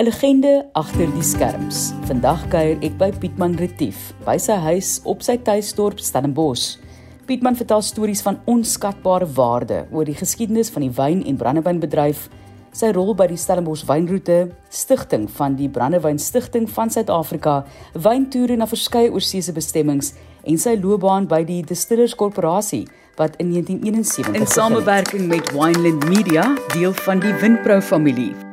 'n Legende agter die skerms. Vandag kuier ek by Pietman Retief, by sy huis op sy tuisdorp Stellenbosch. Pietman vertel stories van onskatbare waarde oor die geskiedenis van die wyn- en brandewynbedryf, sy rol by die Stellenbosch wynroete, stigting van die Brandewyn Stichting van Suid-Afrika, wyntoere na verskeie oorseese bestemmings en sy loopbaan by die Distillers Korporasie wat in 1971 in samewerking met Wineland Media deel van die Winpro familie.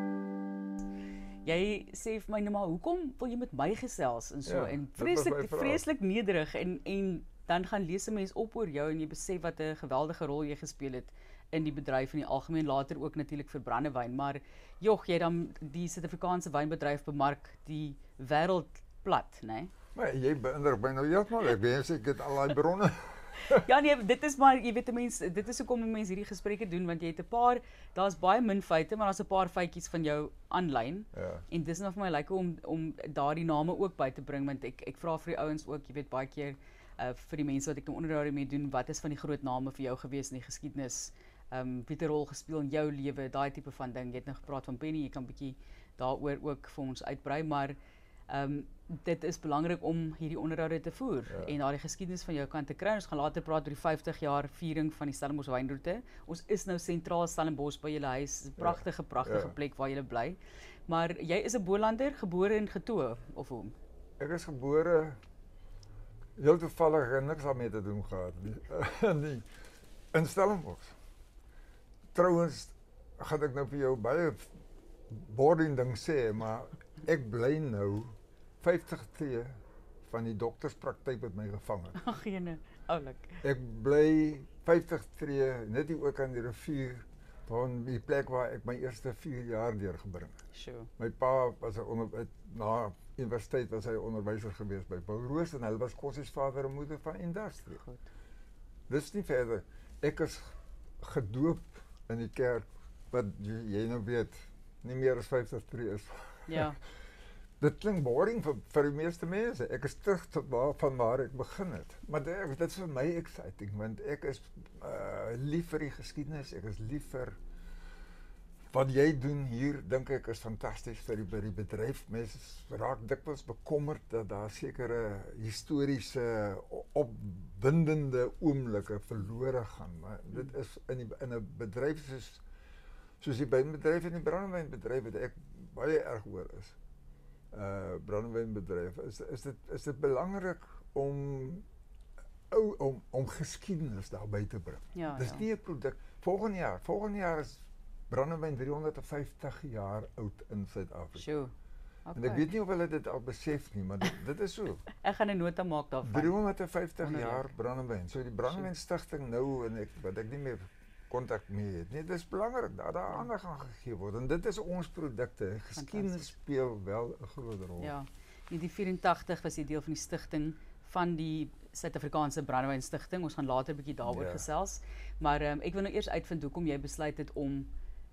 Jy sê vir my nou maar hoekom wil jy met my gesels en so Ja, en vraag. vreeslik nederig en en dan gaan lees 'n mens op oor jou en jy besef wat 'n geweldige rol jy gespeel het in die bedryf in die algemeen later ook natuurlik vir brandewyn maar jog jy dan die Suid-Afrikaanse wynbedryf bemark die wêreld plat nê nee? Maar jy beïndruk my nou heeltemal. Ek wens ek het al daai bronne. Ja nee, dit is maar jy weet mense, dit is hoekom mense hierdie gesprekke doen want jy het 'n paar daar's baie min feite, maar daar's 'n paar feitjies van jou aanlyn. Ja. En dis nou vir my lekker om om daardie name ook by te bring want ek ek vra vir die ouens ook, jy weet baie keer uh vir die mense wat ek nou onderhoude mee doen, wat is van die groot name vir jou gewees in die geskiedenis? Um wie het 'n rol gespeel in jou lewe, daai tipe van ding. Jy het nou gepraat van Penny, jy kan bietjie daaroor ook vir ons uitbrei, maar um dit is belangrik om hierdie onderhoude te voer Ja. en daardie geskiedenis van jou kant te kry. Ons gaan later praat oor die 50 jaar viering van die Stellenbosch wynroete. Ons is nou sentraal Stellenbosch by julle huis. 'n Pragtige, pragtige Ja. plek waar jy bly. Maar jy is 'n Bolander, gebore en getoe of hoe? Ek is gebore heel toevallig en niks daarmee te doen gehad nie. In in Stellenbosch. Trouwens gaan ek nou vir jou baie boarding ding sê, maar ek bly nou 50 tree van die dokterspraktyk wat my gevang het. Ag jene, oulik. Ek bly 50 tree net hier ook aan die rivier van die plek waar ek my eerste 4 jaar deurgebring het. Sjoe. My pa was 'n onder na universiteit was hy onderwyser gewees by Paul Roos en hy was Kossies vader en moeder van industrie. Goed. Dis nie verder. Ek is gedoop in die kerk wat jy nou weet nie meer as 50 tree is. Ja. Dit klink boring vir die meeste mense. Ek is terug waar van waar ek begin. Maar dit is vir my exciting want ek is uh lief vir die geskiedenis. Is lief vir wat jy doen hier dink ek is fantasties vir die die bedryf. Raak bekommerd dat daar sekere historiese o- opwindende oomblikke verlore gaan. Maar dit is in die, in 'n bedryf soos soos die wynbedryf en die brandewynbedryf wat baie erg oor is uh brandewynbedryf is is dit is dit belangrik om ou om om geskiedenis daarby te bring. Ja, Dis ja. nie 'n produk. Volgende jaar, volgende jaar is brandewyn 350 jaar oud in Suid-Afrika. Sjoe. En ek weet nie of hulle dit al besef nie, maar dit, dit is so. Ek gaan 'n nota maak daarvan. 350 Wonderlik. jaar brandewyn. So die brandewyn stigting nou en ek wat ek nie meer kontak mee het nie. Dis belangrik dat daar aandag aan gegee word en dit is ons produkte. Geskiedenis Fantasties. speel wel 'n groot rol. Ja. In die 84 was jy deel van die stigting van die Suid-Afrikaanse Brandewyn Stichting. Ons gaan later 'n bietjie daaroor Ja. gesels. Maar um, ek wil nou eers uitvind hoekom jy besluit het om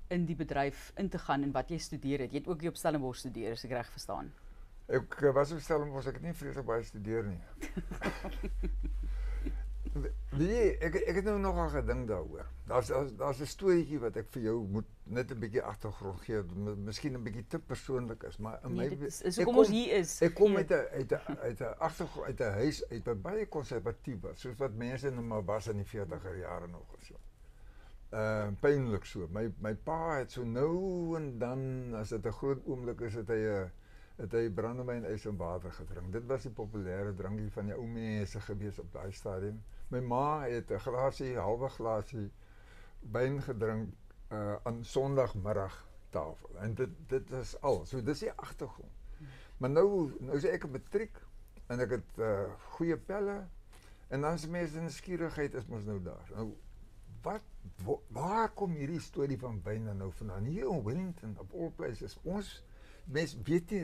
in die bedryf in te gaan en wat jy studeer het. Jy het ook hier op Stellenbosch studeer, as ek reg verstaan. Ek eh, was op Stellenbosch, ek het nie vreeslik baie studeer nie. Weet jy, ek ek het nou nogal gedink daaroor. Daar's daar's 'n storieetjie wat ek vir jou moet net 'n bietjie agtergrond gee, miskien 'n bietjie te persoonlik is, maar in Nee, my dit is, hoekom ons kom- hier is. Ek kom 'n uit 'n uit 'n agtergrond uit 'n huis uit wat baie konservatief was, soos wat mense nou maar was in die 40er jare nog of so. Uh pynlik so. My my pa het so nou en dan as dit 'n groot oomblik is, het hy 'n het hy brandewyn ys en water gedrink. Dit was die populêre drankie van die ou mense gewees op daai stadium. My ma het 'n glasie, halwe glasie wyn gedrink uh aan Sondagmiddag tafel. En dit dit is al. So dis die agtergrond. Maar nou nou is ek 'n matriek en ek het uh goeie pelle en dan is mense nuuskierigheid is mos nou daar. Nou wat waar kom hierdie storie van dan nou vandaan? Hier in Wellington op all places. Ons mense weet nie.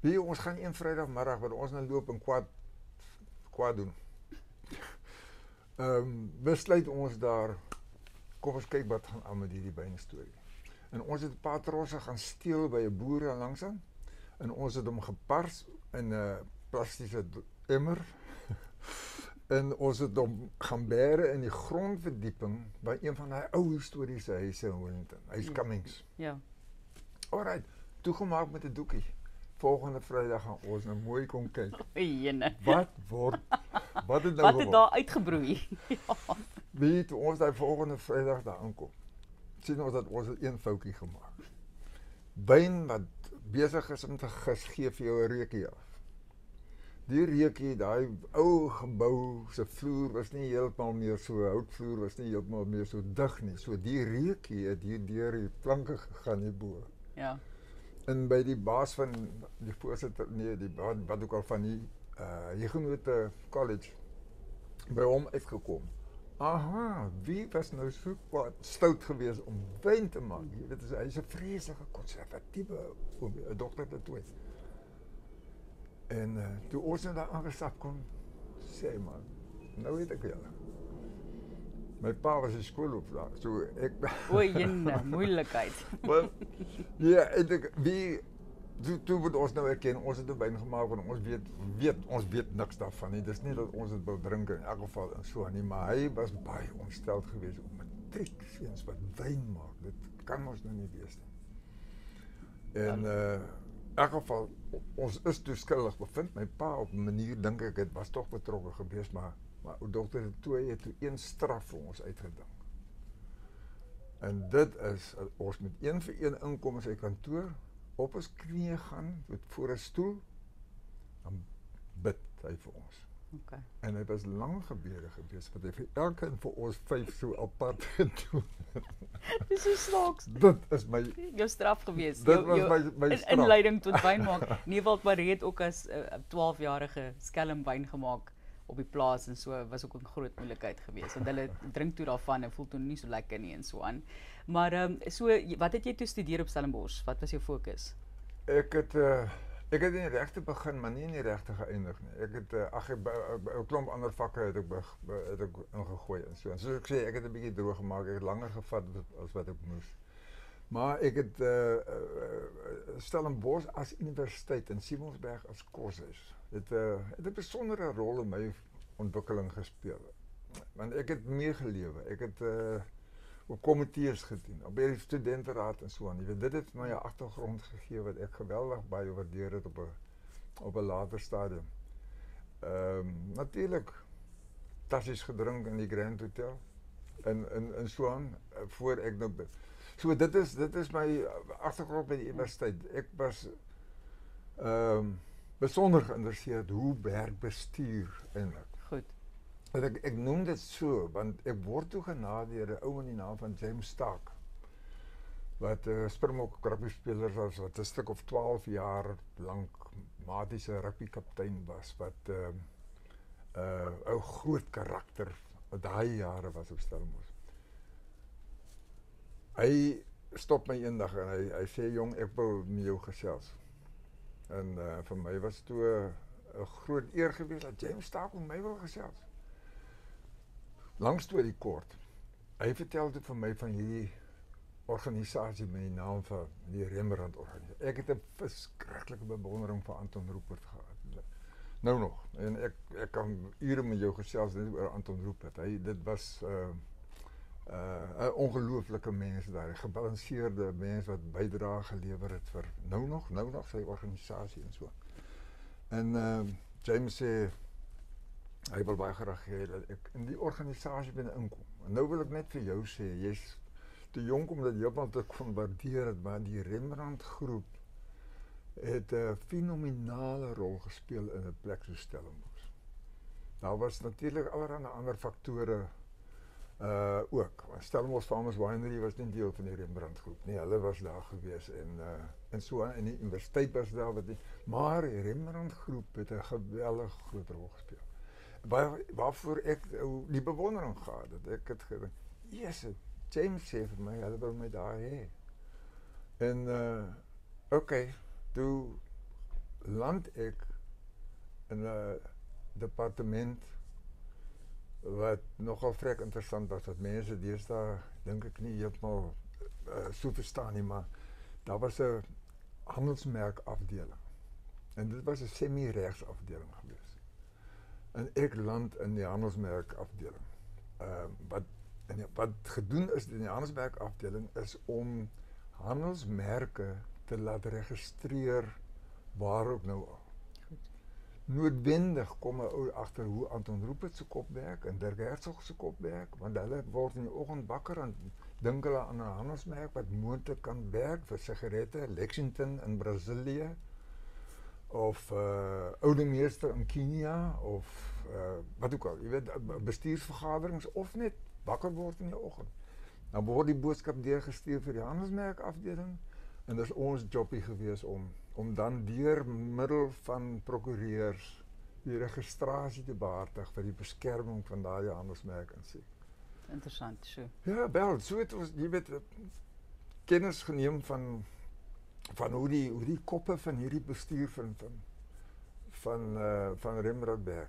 Weet jy, ons gaan een Vrydagmiddag wat ons nou loop en kwad kwad doen. Ehm um, besluit ons daar kom ons kyk wat gaan aan met hierdie wyn storie. En ons het 'n paar trosse gaan steel by 'n boer daar langsaan en ons het hom gepars in 'n plastiese d- emmer. en ons het hom gaan bære in die grondverdieping by een van daai ou historiese huise in Wellington. Cummings. Ja. Alright. toegemaak met 'n doekie. Volgende Vrydag gaan ons nou mooi kom kyk. Jene. Wat word wat het nou Wat het daar uitgebroei? ja. Weet toe ons daai volgende Vrydag daar aankom. sien ons dat ons een foutjie gemaak. Wyn wat besig is om te gis gee vir jou 'n reukie af. Die reukie, daai ou gebou se vloer was nie heeltemal meer so houtvloer was nie heeltemal meer so dig nie. So die reukie het hier deur die planke gegaan hierbo. Ja. En by die baas van die voorsitter nee, die wat, ook al van die uh College by hom uitgekom. Aha, wie was nou kwaad stout geweest om wyn te maak? Jy weet, hy's 'n vreeslike konservatiewe oom, 'n dokter te twee. En uh, toe ons nou daar aangestap kom, sê man, nou weet ek julle. My pa was 'n skoolhoof so ek O, jene, moeilikheid. Maar ja, en ek wie toe toe ons nou erken, ons het 'n wyn gemaak want ons weet weet ons weet niks daarvan nie. Dis nie dat ons dit wil drink in elk geval en so nie, maar hy was baie ontsteld geweest om matriek seuns wat wyn maak. Dit kan ons nou nie wees nie. En in elk geval ons is toe skuldig bevind. My pa op 'n manier dink ek het was tog betrokke geweest, maar maar dokter toe het toe een straf vir ons uitgedink. En dit is uh, ons moet een vir een inkom in kantoor, op ons knieë gaan met voor 'n stoel dan bid hy vir ons. Okay. En dit was lang gebede gewees wat hy vir elkeen vir ons vyf so apart gedoen. Dis so snaaks. dit is my Jou straf gewees. Dit jou, was jou my- my in- straf. inleiding tot wyn maak. Newald Marie het ook as 'n uh, 12-jarige skelm wyn gemaak op die plaas en so was ook 'n groot moeilikheid geweest want hulle drink toe daarvan en voel toe nie so lekker nie en so aan. Maar ehm um, so wat het jy toe studeer op Stellenbosch? Wat was jou fokus? ek het uh, ek het in regte begin, maar nie in die regte geëindig nie. Ek het uh, klomp ander vakke het ek be- het ek ingegooi en so. En soos ek sê, ek het 'n bietjie droog gemaak. Ek het langer gevat as- wat ek moes. Maar ek het uh, uh, uh, Stellenbosch as universiteit en Simonsberg as kursus. Dit uh, het 'n besondere rol in my ontwikkeling gespeel. Want ek het meegelewe. Ek op komitees gedien, op by die en so aan. Dit het my 'n agtergrond wat ek geweldig baie waardeer op 'n op 'n later stadium. Ehm um, natuurlik gedrink in die Grand Hotel so aan uh, voor nou be- So dit is dit is my agtergrond by die universiteit. Ek was ehm um, geïnteresseerd hoe werk bestuur eintlik. Ek ek noem dit so want ek word toe genade deur 'n in die naam van James Stark wat 'n uh, Springbok rugby speler was wat 'n stuk of 12 jaar lank matiese rugby kaptein was wat 'n uh, 'n uh, groot karakter daai jare was op Stellenbosch. Hy stop my eendag en hy hy jong ek wil met jou gesels. En uh, vir my was dit toe 'n groot eer geweest dat James Stark met my wil gesels. Lang storie kort. Hy vertel dit vir my van hierdie organisasie met die naam van die Rembrandt organisasie. Ek het 'n verskriklike bewondering vir Anton Rupert gehad. Nou nog. En ek kan ure met jou gesels net oor Anton Rupert. Hy dit was 'n uh, 'n uh, ongelooflike mens daar, 'n gebalanseerde mens wat bydrae gelewer het vir nou nog, nou nog sy organisasie en so. En uh, James sê hy wil baie graag hê dat ek in die organisasie binne inkom. En nou wil ek net vir jou sê, jy's te jonk om dit heeltemal te kon waardeer maar die Rembrandt groep het 'n fenominale rol gespeel in 'n plek so Stellenbosch. Daar was natuurlik allerlei ander faktore uh ook. Stellenbosch Farmers Winery was nie deel van die Rembrandt groep nie. Hulle was daar gewees en uh en so die universiteit was daar maar die Rembrandt groep het 'n geweldig groot rol gespeel. Waar waarvoor ek uh, die bewondering gehad het. Ek het gedink, "Jesus, James sê vir my, hulle wil my daar hê." En uh okay, toe land ek in 'n departement wat nogal vrek interessant was dat mense deesdae dink ek nie heeltemal uh, so verstaan nie, maar daar was 'n handelsmerk afdeling. En dit was 'n semi-regs afdeling geweest. En ek land in die handelsmerk afdeling. Ehm uh, wat en wat gedoen is in die handelsmerk afdeling is om handelsmerke te laat registreer waar ook nou al. Noodwendig kom 'n ou agter hoe Anton Rupert se kop werk en Dirk Herzog se kop werk, want hulle word in die oggend wakker en dink hulle aan 'n handelsmerk wat moontlik kan werk vir sigarette, Lexington in Brasilië of uh oude meester in Kenia of uh wat ook al, jy weet bestuursvergaderings of net wakker word in die oggend. Dan word die boodskap deurgestuur vir die handelsmerk afdeling en dis ons jobie gewees om om dan deur middel van prokureurs die registrasie te behartig vir die beskerming van daardie handelsmerk sê. Interessant, so. Ja, wel, so het ons jy weet kennis geneem van van hoe die hoe die koppe van hierdie bestuur van van van uh van.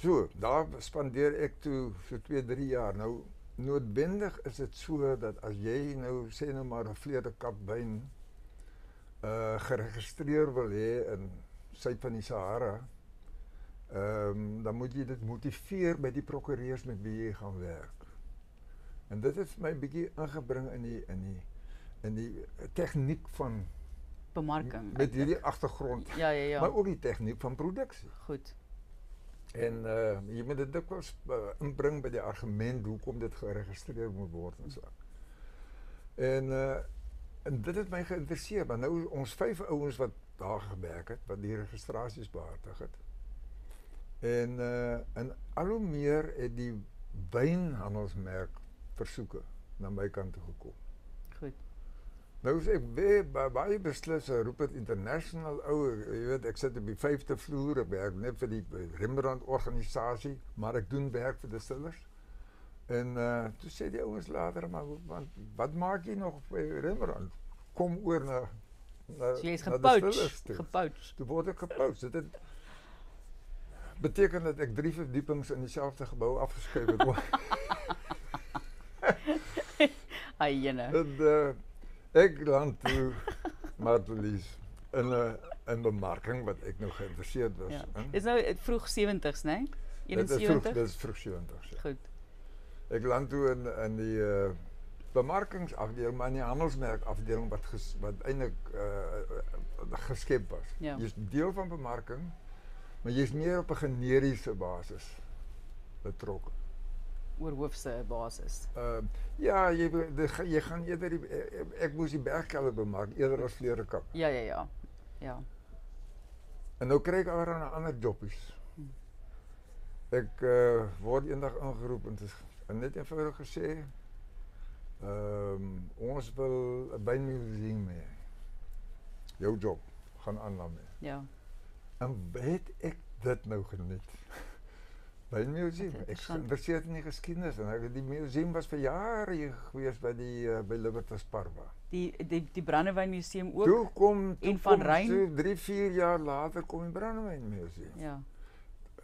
So, daar spandeer ek toe so 2, 3 jaar. Nou noodwendig is dit so dat as jy nou sê nou maar 'n vleerde kap wyn uh geregistreer wil hê in suid van die Sahara, ehm dan moet jy dit motiveer by die prokureurs met wie jy gaan werk. En dit het my bietjie ingebring in die in die in die tegniek van bemarking met hierdie agtergrond. Ja, ja, ja. Maar ook die tegniek van produksie. Goed. En uh jy moet dit dikwels uh, inbring by die argument hoekom dit geregistreer moet word en so. En uh en dit het my geïnteresseer, maar nou ons vyf ouens wat daar het, wat die registrasies behartig het. En uh en al hoe meer het die wynhandelsmerk versoeke na my kant toe gekom. Nou sê ek baie baie beslis roep dit international ou jy weet ek sit op die 5de vloer ek werk net vir die Rembrandt organisasie maar ek doen werk vir distillers. En uh toe sê die ouens later maar want wat maak jy nog by Rembrandt kom oor na na so jy is gepouch gepouch toe. word ek gepouch dit het beteken dat ek drie verdiepings in dieselfde gebou afgeskryf het. Ai jene. Uh ek land toe Martelies in 'n in bemarking wat ek nou geïnteresseerd was ja. Dis nou vroeg 70s, né? Nee? 71. Dit is vroeg 70s. Ja. Goed. Ek land toe in in die uh bemarkingsafdeling, maar in die handelsmerk afdeling wat ges, wat eintlik uh, geskep was. Ja. Jy's deel van bemarking, maar jy's meer op 'n generiese basis betrokke oor hoofse basis. Ehm uh, ja, jy de, jy gaan eerder die, ek moes die bergkelder bemark eerder as kap. Ja ja ja. Ja. En nou kry ek alreeds 'n ander jobbies. Hmm. Ek uh, word eendag ingeroep en dit is net eenvoudig gesê ehm um, ons wil 'n bynmuseum hê. Jou job gaan aan daarmee. Ja. En weet ek dit nou geniet. By die museum. Ek geïnteresseerd in die geskiedenis en die museum was vir jare hier gewees by die uh, by Libertas Parva. Die die die Brandewyn museum ook. Toe kom toe en van so 3 4 jaar later kom die Brandewyn museum. Ja.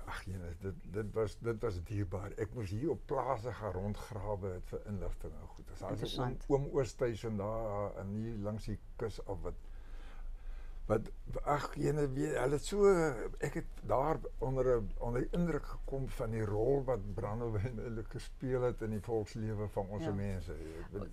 Ag jene, dit dit was dit was dierbaar. Ek moes hier op plase gaan rondgrawe het vir inligting en goed. Dis al oom, oom Oosthuizen daar in hier langs die kus af wat wat ag jene hulle so ek het daar onder 'n onder die indruk gekom van die rol wat Brandewyn eintlik gespeel het in die volkslewe van ons ja. mense.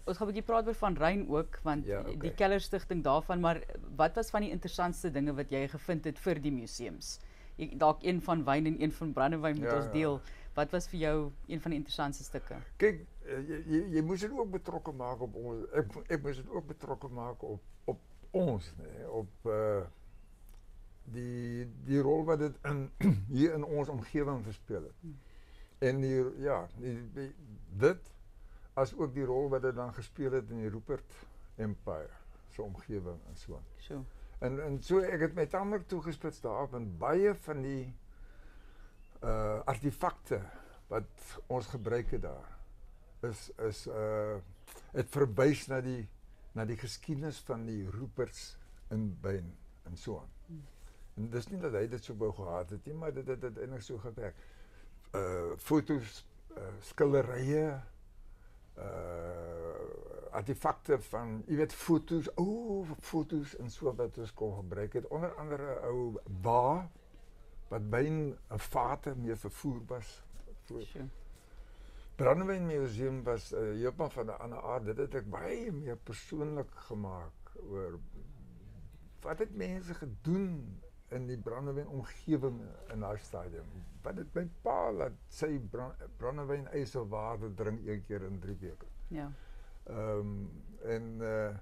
Ons gaan 'n bietjie praat oor van Rein ook want ja, okay. die Keller Stichting daarvan maar wat was van die interessantste dinge wat jy gevind het vir die museums? Dalk een van wyn en een van Brandewyn moet ja, ons deel. Ja. Wat was vir jou een van die interessantste stukke? Kyk, eh, jy jy, jy moes dit ook betrokke maak op ons ek ek moes dit ook betrokke maak op op ons nee, op uh, die die rol wat in hier in ons omgewing verspeel het. Hmm. En die ja, die, die, dit as ook die rol wat dit dan gespeel het in die Rupert Empire se so omgewing en so. So. En en so ek het my tamelik toegespits daarop en baie van die uh artefakte wat ons gebruik het daar is is uh dit verwys na die na die geskiedenis van die roepers in Byn en so aan. Hmm. En dis nie dat hy dit so wou gehad het nie, maar dit het eintlik so gewerk. Uh fotos, uh skilderye, uh artefakte van, jy weet fotos, o, oh, fotos en so wat ons kon gebruik het. Onder andere ou ba wat byn 'n vate mee vervoer was. Sure. Brandewyn Museum was uh, heeltemal van 'n ander aard. Dit het ek baie meer persoonlik gemaak oor wat het mense gedoen in die brandewyn omgewing in daai stadium? Wat het my pa laat sy brandewyn eise waarde drink een keer in 3 weke. Ja. Ehm um, en uh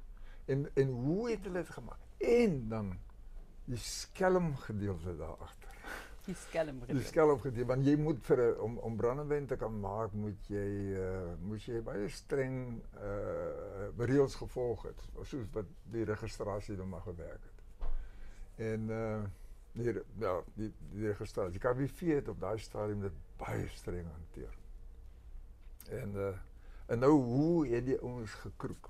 en en hoe het hulle dit gemaak? En dan die skelm gedeelte daar agter. Die skelm gedeelte. Die skelm gedeelte want jy moet vir om om brandewyn te kan maak, moet jy uh moet jy baie streng uh reëls gevolg het soos wat die registrasie dan mag gewerk het. En uh die ja, die die registrasie. Die KWV het op daai stadium dit baie streng hanteer. En uh en nou hoe het die ouens gekroek?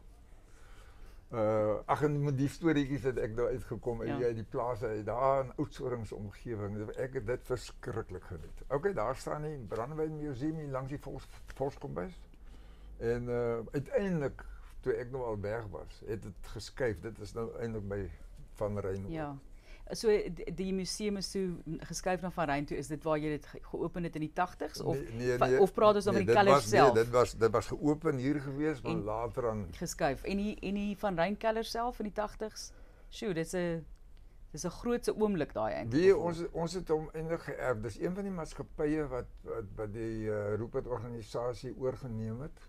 Uh ag en met die storieetjies het ek daar uitgekom ja. uit die plase uit daar in Oudtshoorns omgewing. Ek het dit verskriklik geniet. OK, daar staan die Brandewyn Museum hier langs die Vos. En uh uiteindelik toe ek nou al berg was, het dit geskuif. Dit is nou eintlik by van Rein. Ja so die museum is so geskuif na Van Rein toe. Is dit waar jy dit geopen het in die 80s of nee, nee, of praat ons oor nee, die keller self nee dit was dit was geopen hier gewees maar en, later aan geskuif. En die en die Van Rein keller self in die 80s sjoe dit's 'n dis 'n grootse oomblik daai eintlik wie ons ons het hom eintlik geërf. Dis een van die maatskappye wat wat, wat die uh, Rupert organisasie oorgeneem het.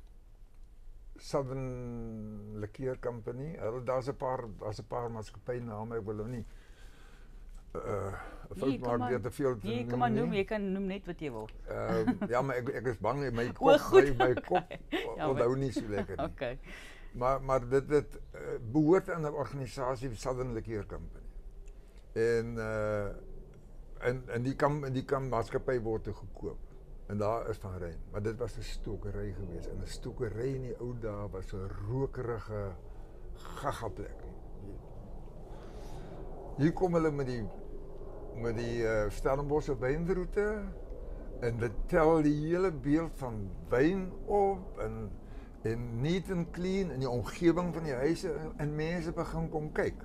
Southern Liqueur Company. Hulle daar's 'n paar daar's 'n paar maatskappye name ek wil nou nie fout maak weer te veel te. Jy kan maar noem, jy kan noem net wat jy wil. Ehm uh, ja, maar ek ek is bang my kop o, goed, my, my kop ja, onthou nie so lekker nie. Okay. Maar maar dit dit uh, behoort aan 'n organisasie Southern Liquor Company. En uh en en die kan die kan maatskappy word te gekoop. En daar is van Rein, maar dit was 'n stokery geweest en 'n stokery in die ou dae was 'n rokerige gaga plek. Hier kom hulle met die met die uh, Stellenbosch wynroete en dit tel die hele beeld van wyn op en en neat and clean in die omgewing van die huise en, en mense begin kom kyk.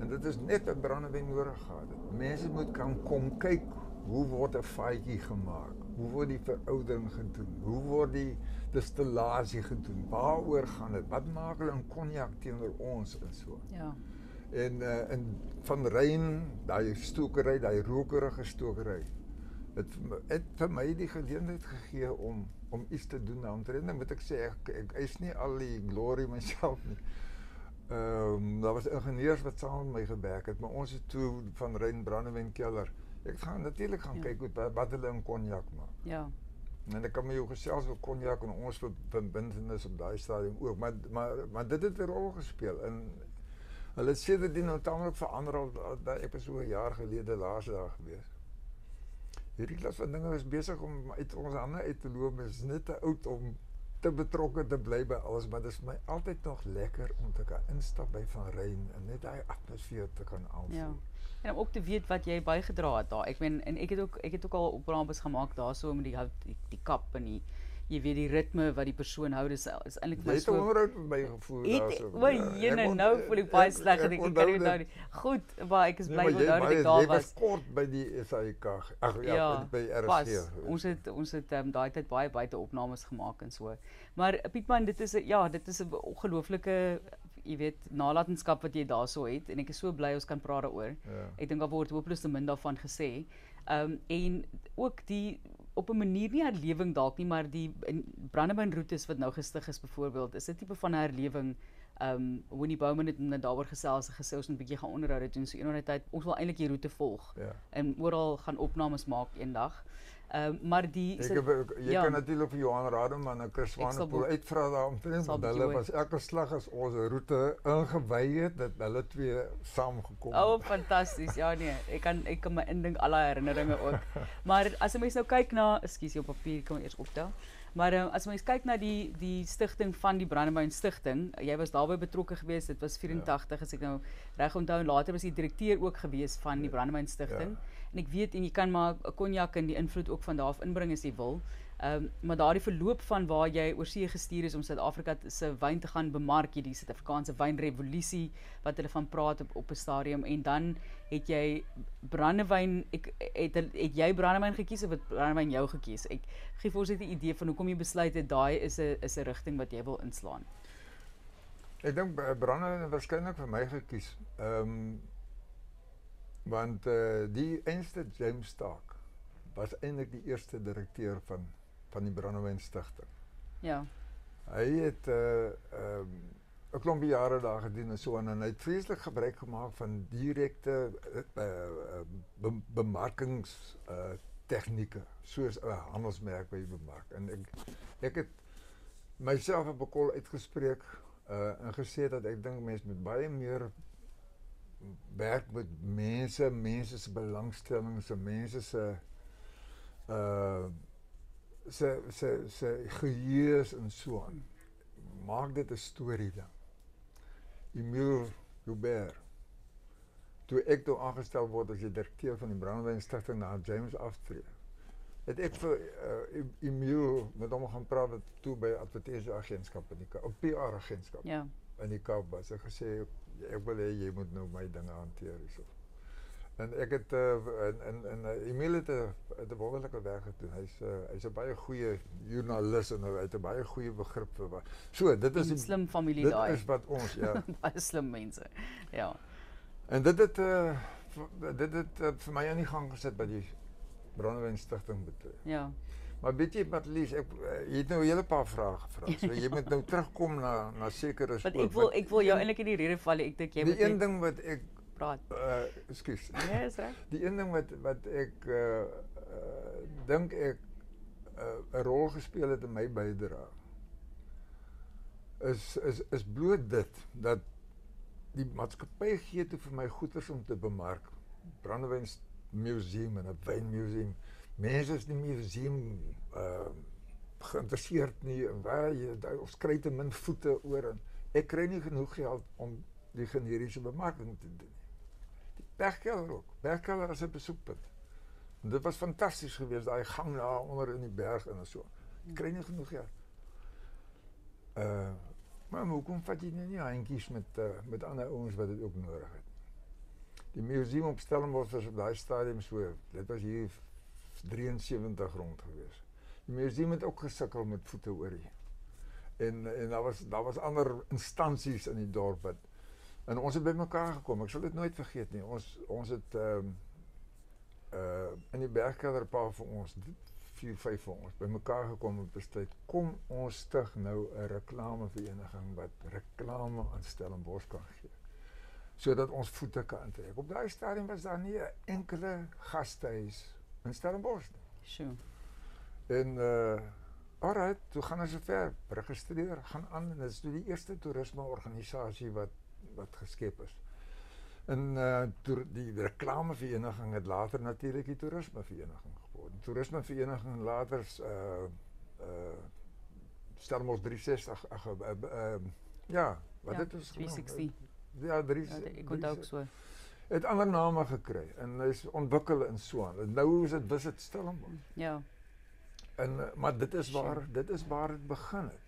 En dit is net 'n brandewyn nodig gehad. Mense moet kan kom kyk hoe word 'n faadjie gemaak? Hoe word die veroudering gedoen? Hoe word die distillasie gedoen? Waaroor gaan dit? Wat maak hulle in konjak teenoor ons en so? Ja. En uh, in van Rein, daai stokery, daai rokerige stokery. Dit het vir my die geleentheid gegee om om iets te doen aan. Nou moet ek sê ek, ek is nie al die glory myself nie. Ehm um, daar was ingenieurs wat saam met my gewerk het, maar ons het toe van Rein Brandewyn Keller. Ek gaan natuurlik gaan ja. kyk hoe wat hulle in konjak maak. Ja. En ek kan my jou gesels oor konjak en ons verbintenis op daai stadium ook, maar maar maar dit het 'n rol gespeel in Hulle sê dit het nou tamelik verander al ek jaar gelede daar gewees. Hierdie klas van dinge is besig om uit ons hande uit te loop. Dit is net te oud om te betrokke te bly by alles, maar dit is my altyd nog lekker om te kan instap by Van Rein en net daai atmosfeer te kan aanvoel. Ja. En om ook te weet wat jy bygedra het daar. Ek meen en ek het ook ook al opnames gemaak daarso met die die, die kap en die jy weet die ritme wat die persoon hou dis is eintlik my so. Jy het onderhoud met my gevoel daarso. O, jene nou voel ek baie sleg en ek kan nie nou nie. Goed, maar ek is bly nee, onthou dat ek daar was. Jy was kort by die SAIK. Ag ja, ja, by RSG. Pas, ons het ons het um, daai tyd baie buite opnames gemaak en so. Maar Pietman, dit is ja, dit is 'n ongelooflike jy weet nalatenskap wat jy daarso het en ek is so bly ons kan praat daaroor. Ja. Ek dink daar word hopeloos te min daarvan gesê. Ehm um, en ook die op 'n manier nie herlewing dalk nie, maar die brandewynroetes wat nou gestig is byvoorbeeld, is dit tipe van herlewing. Ehm um, Winnie Bowman het net daaroor gesels en gesê ons moet 'n bietjie gaan onderhoud doen so eendag tyd. Ons wil eintlik die roete volg. Ja. En oral gaan opnames maak eendag. Ehm uh, maar die ek jy ja, kan natuurlik vir Johan Rademan en Chris Swanepoel uitvra om te doen want hulle was elke slag as ons roete ingewy het dat hulle twee saamgekom het. Oh fantasties. Ja nee, ek kan ek kan my indink al daai herinneringe ook. maar as 'n mens nou kyk na, ekskuus, op papier kan eers optel. Maar uh, as mens kyk na die die stigting van die Brandewyn Stichting, jy was daarbey betrokke geweest. Dit was 84 ja. as ek nou reg onthou en later was jy direkteur ook geweest van die. Brandewyn Stichting. Ja. En weet en jy kan maar 'n konjak in die invloed ook van daar af inbring as jy wil. Ehm um, maar daardie verloop van waar jy oor see gestuur is om Suid-Afrika se wyn te gaan bemark, hierdie Suid-Afrikaanse wynrevolusie wat hulle van praat op op stadium en dan het jy brandewyn ek het het jy brandewyn gekies of brandewyn jou gekies? Ek gee vir ons net 'n idee van hoekom jy besluit het daai is 'n is 'n wat jy wil inslaan. Ek dink brandewyn het waarskynlik vir my gekies. Ehm um, Want uh, die eerste James Stark was eintlik die eerste direkteur van van die Brandewyn Stichting. Ja. Het 'n uh, um, 'n klompie jare daar gedoen en so en hy het vreeslik gebruik gemaak van direkte uh, uh, be bemarkings uh, tegnieke soos 'n handelsmerk by bemark. En ek ek het myself op 'n kol uitgespreek uh en gesê dat ek dink mense met baie meer werk met mense, mense se belangstellings, se mense se uh geheue en so aan. Maak dit 'n storie dan. Emile Hubert. Toe ek toe aangestel word as die direkteur van die Brandewyn Stichting na James aftree. Het ek vir uh, Emile met hom gaan praat toe by advertensieagentskap in die Kaap, op PR agentskap. Ja. In die Kaap was hy gesê ek wil hê jy moet nou my dinge hanteer hierso. En ek het uh, in in in uh, Emile het 'n wonderlike werk gedoen. Hy's uh, hy's 'n baie goeie joernalis en hy het 'n baie goeie begrip vir wat. So, dit is 'n slim familie daai. Dit is wat ons ja. baie slim mense. Ja. En dit het uh, dit het uh, vir my aan die gang gesit by die Brandewyn Stichting betref. Ja. Maar weet jy wat Lies, ek jy het nou 'n hele paar vrae gevra. So jy moet nou terugkom na na sekere spoor. Wat ek wil ek wil jou eintlik in die rede val. Ek dink jy moet Die een ding wat ek praat. Uh ekskuus. Nee, is. Die een ding wat wat ek uh, uh dink ek 'n uh, 'n rol gespeel het in my bydrae is is is bloot dit dat die maatskappy gee toe vir my goederes om te bemark. Brandewyn museum en 'n wynmuseum. Mense is nie museum uh geïnteresseerd nie en waar jy ons kry te min voete oor en ek kry nie genoeg geld om die generiese bemarking te doen. Bergkelder ook. Bergkelder as 'n besoekpunt. Dit was fantasties geweest daai gang daar onder in die berg en so. Jy kry nie genoeg ja. Uh maar hoekom vat jy nie handjies met uh, met ander ouens wat dit ook nodig het? Die museum op Stellenbosch was op daai stadium so. Dit was hier 73 rond geweest. Die museum het ook gesukkel met voete. En en daar was daar was ander instansies in die dorp wat En ons het bymekaar gekom. Ek sal dit nooit vergeet nie. Ons ons het ehm uh in die bergkelder paar van ons vier vyf van ons bymekaar gekom en besluit kom ons stig nou 'n reklamevereniging wat reklame aan Stellenbosch kan gee. Sodat ons voete kan trek. Op daai stadium was daar nie 'n enkele gastehuis in Stellenbosch. Sjoe. En uh Alright, toe gaan ons sover registreer, gaan aan en dit is die eerste toerisme organisasie wat wat is. En uh die reklamevereniging het later natuurlik die toerismevereniging geword. Die toerismevereniging later uh uh Stellenbosch 360 ag uh, uh, uh, ja, wat ja, dit is 360. Ja, 3 ja, ek kon ook so. Het ander name gekry en is ontwikkel in so aan. Nou is dit Visit Stellenbosch. Ja. En maar dit is waar dit is waar dit begin het.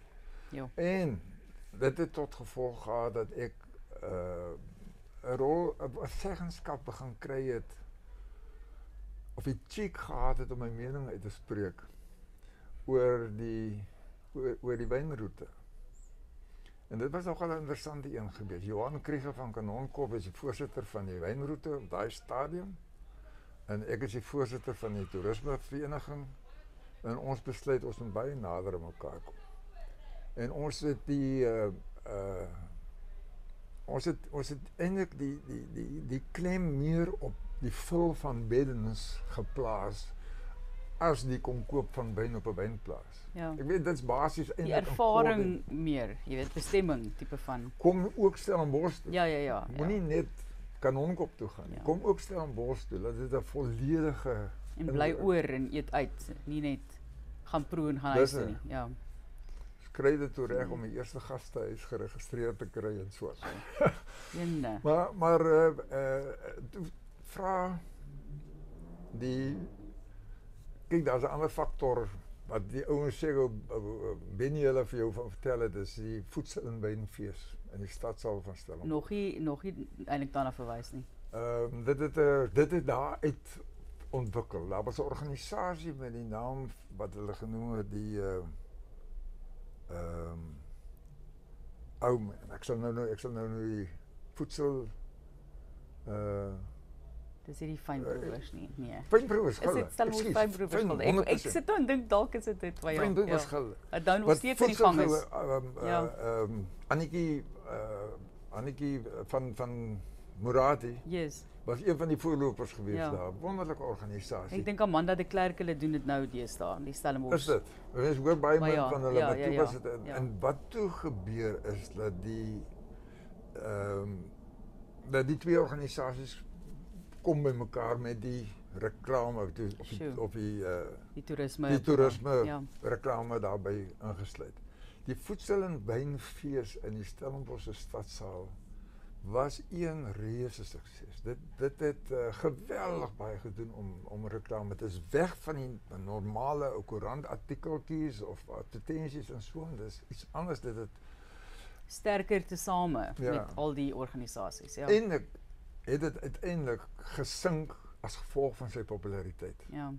Ja. En dit het tot gevolg gehad dat ek uh 'n rol 'n seggenskap begin kry het of die cheek gehad het om my mening uit te spreek oor die oor, oor die wynroete. En dit was nogal 'n interessante een. Johan Krieger van Kanonkop is die voorsitter van die wynroete op daai stadium. En ek is die voorsitter van die toerismevereniging en ons besluit ons moet baie nader aan. En ons het die uh ons het ons het eintlik die die die die klem meer op die vul van beddens geplaas as die kom koop van wyn op 'n wynplaas. Ja. Ek weet dit's basies eintlik die ervaring meer, jy weet bestemming tipe van. Kom ook aan toe. Ja ja ja. Moenie ja. net kanonkop toe gaan. Ja. Kom ook aan toe. Dat dit 'n volledige en bly oor en eet uit, nie net gaan proe en gaan huis toe nie. Ja kry dit toe reg om die eerste gastehuis geregistreer te kry en so. Jenne. maar maar eh uh, uh, vra die kyk daar's 'n ander faktor wat die ouens sê binne hulle vir jou van vertel het is die voedsel en wynfees in die stadsaal van Stellenbosch. Nog nie nog nie eintlik daarna verwys nie. Ehm uh, dit uh, dit het daar uit ontwikkel. Daar was 'n organisasie met die naam wat hulle genoem het die uh um, ou ek sal nou nou ek sal nou nou die voedsel uh Dis hierdie fynproevers nie. Nee. Fynproevers Is gilde. dit Stellenbosch Ekskuus, fynproevers fyn- gilde? Ek, ek 100%. sit nou en dink dalk is dit dit wat ja. Fynproevers ja. gilde. Dit nou nog steeds in die gang is. Ehm Ja. eh, ehm Annetjie uh Annetjie van van Murati Yes. was een van die voorlopers geweest Ja. daar. Wonderlike organisasie. Ek dink Amanda de Klerk hulle doen dit nou deesdae, die Stellenbosch. Is dit? Mens hoor baie min ja, van hulle, ja, maar ja, toe ja, was dit en, ja. en wat toe gebeur is dat die ehm dat die twee organisasies kom by mekaar met die reklame of die die, uh Die toerisme. die toerisme Ja. reklame daarbey ingesluit. Die voedsel en wynfees in die Stellenbosch stadsaal was een reuse sukses. Dit dit het uh, geweldig baie gedoen om om reklame. Dit is weg van die normale ou koerantartikeltjies of advertensies en so en dis iets anders dit het Sterker tesame Ja. met al die organisasies, ja. Het dit uiteindelik gesink as gevolg van sy populariteit. ja.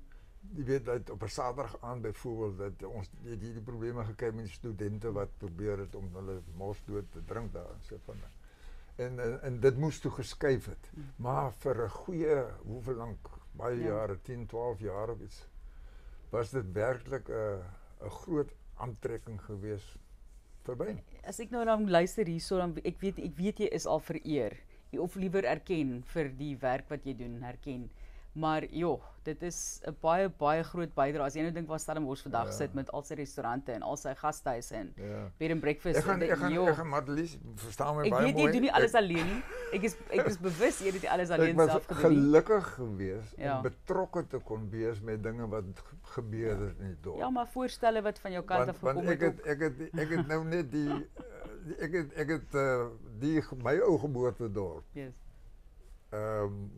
Jy weet dat op 'n Saterdag aan byvoorbeeld dat ons die die, probleme gekry met die studente wat probeer het om hulle mos dood te drink daar en so van. En en, en dit moes toe geskuif het. Mm. Maar vir 'n goeie hoeveel lank baie Ja. jare, 10, 12 jaar of iets was dit werklik 'n 'n groot aantrekking geweest vir wyn. As ek nou dan luister hierso dan ek weet ek weet jy is al vereer. Of liewer erken vir die werk wat jy doen, herken. Maar joh, dit is 'n baie baie groot bydrae. As jy nou dink waar Stellenbosch vandag Ja. sit met al sy restaurante en al sy gastehuise en Ja. bed and breakfast. Ek gaan en ek joh, ek gaan Madelies verstaan my ek baie weet mooi. jy doen nie alles Ek- alleen nie. Ek is ek is bewus jy het dit alles Ek alleen was self gedoen. nie. gelukkig geweest Ja. om betrokke te kon wees met dinge wat ge- gebeur het in die dorp. Ja, maar voorstelle wat van jou kant want, af want gekom ek het. het ek het ek het nou net die uh, ek het het uh, die ou geboortedorp Yes. um,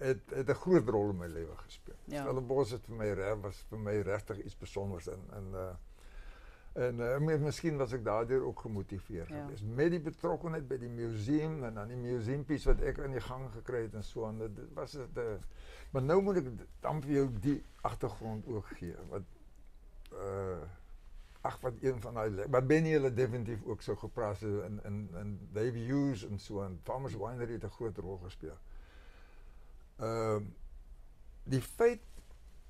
het het 'n groot rol in my lewe gespeel. Ja. Stellenbosch het my reg was vir my regtig iets spesiaals en en uh en uh, met, miskien was ek daardeur ook gemotiveerd Ja. geweest met die betrokkenheid by die museum en dan die museumpies wat ek in die gang gekry het en aan dit dit was uh, maar nou moet ek dan jou die agtergrond ook wat ag wat een van daai le- maar Benny hulle definitief ook so gepraat het in in in Dave Hughes en so aan Farmers Winery het 'n groot rol gespeel. Ehm die feit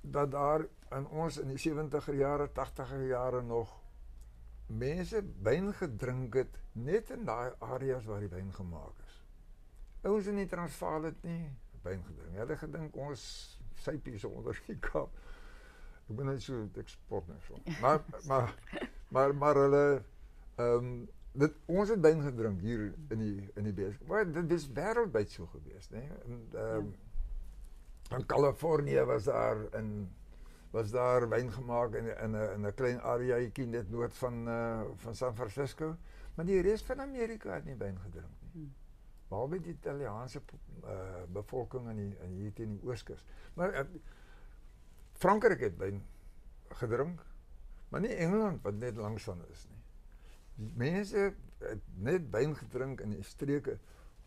dat daar in ons in die 70er jare, 80er jare nog mense wyn gedrink het net in daai areas waar die wyn gemaak is. Ouens in die Transvaal het nie wyn gedrink. Hulle gedink ons sypies onder die. Ek ben so eksport net so. Maar maar maar maar hulle ehm dit ons het wyn gedrink hier in die in die. Maar dit is wêreldwyd so gewees, né? En ehm in Kalifornië was daar in was daar wyn gemaak in in 'n in 'n klein areaatjie net noord van uh van San Francisco, maar die res van Amerika het nie wyn gedrink nie. Hmm. Behalwe die Italiaanse uh bevolking in die in hier teen die ooskus. Maar uh, Frankryk het wyn gedrink, maar nie Engeland wat net langs is nie. Die mense het net wyn gedrink in die streke.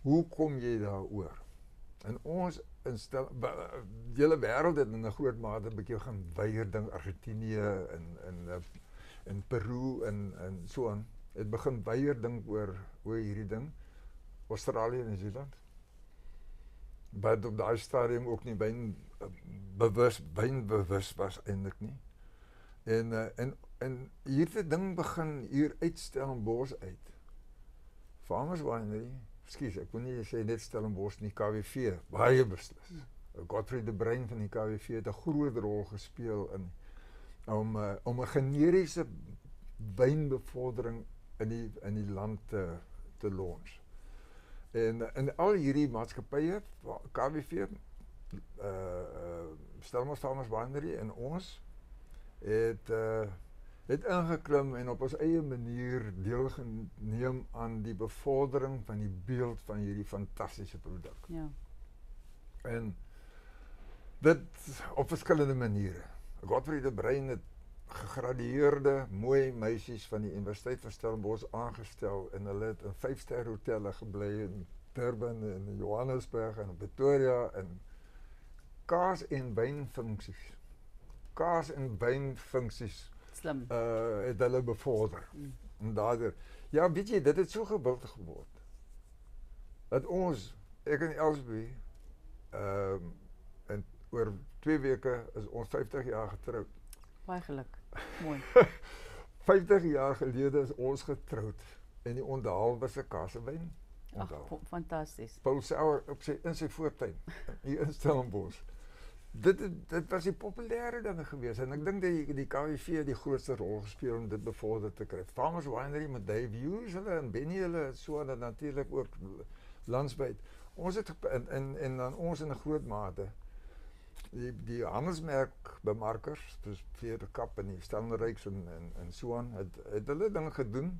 Hoe kom jy daaroor? En ons instel die hele wêreld het in 'n groot mate 'n bietjie gaan weier ding Argentinië en en in Peru en en so aan. Het begin weier dink oor oor hierdie ding. Australië en Nieu-Seeland. Wat op daai stadium ook nie wyn uh, bewus wyn bewus was eintlik nie. En uh, en en hierdie ding begin hier uitstel in bos uit. Farmers Winery, skus, ek wil nie sê net Stellenbosch nie, KWV, baie beslis. Godfrey de Bruin van die KWV het 'n groot rol gespeel in om uh, om 'n generiese wynbevordering in die in die land te te launch. En uh, in al hierdie maatskappye, KWV uh Farmers Winery en ons het uh het ingeklim en op ons eie manier deelgeneem aan die bevordering van die beeld van hierdie fantastiese produk. Ja. En dit op verskillende maniere. Godfrey de Bruin het gegradueerde mooi meisies van die Universiteit van Stellenbosch aangestel en hulle het in vyfster hotelle gebly in Durban en Johannesburg en Pretoria en kaas en wyn funksies. Kaas en wyn funksies Slim. uh het hulle bevorder. Mm. En daardeur ja, weet jy, dit het so gewild geword. Dat ons ek en Elsbie ehm um, en oor 2 weke is ons 50 jaar getroud. Baie geluk. Mooi. 50 jaar gelede is ons getroud en die onthaal was 'n kassewyn. Ag, fantasties. Paul Sauer op sy in sy voortuin hier in Stellenbosch. Dit dit was die populêre dinge gewees en ek dink die die KWV die grootste rol gespeel om dit bevorder te kry. Farmers Winery met Dave Hughes hulle en Benny hulle so en natuurlik ook landwyd. Ons het en en en dan ons in 'n groot mate die die handelsmerk bemarkers, dis vir die kap en die Stellenryks en en en so aan het het hulle dinge gedoen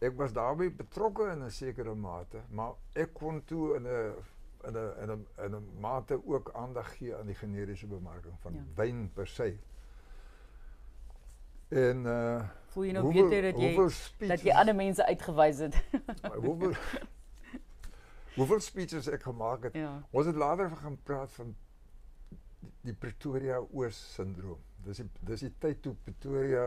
ek was daarbey betrokke in 'n sekere mate, maar ek kon toe in 'n in 'n in 'n in 'n mate ook aandag gee aan die generiese bemarking van ja. wyn per se. En uh voel jy nou hoeveel, beter dat jy dat jy ander mense uitgewys het. hoeveel Hoeveel speeches ek gemaak het. Ja. Ons het later gaan praat van die Pretoria Oos sindroom. Dis die dis die tyd toe Pretoria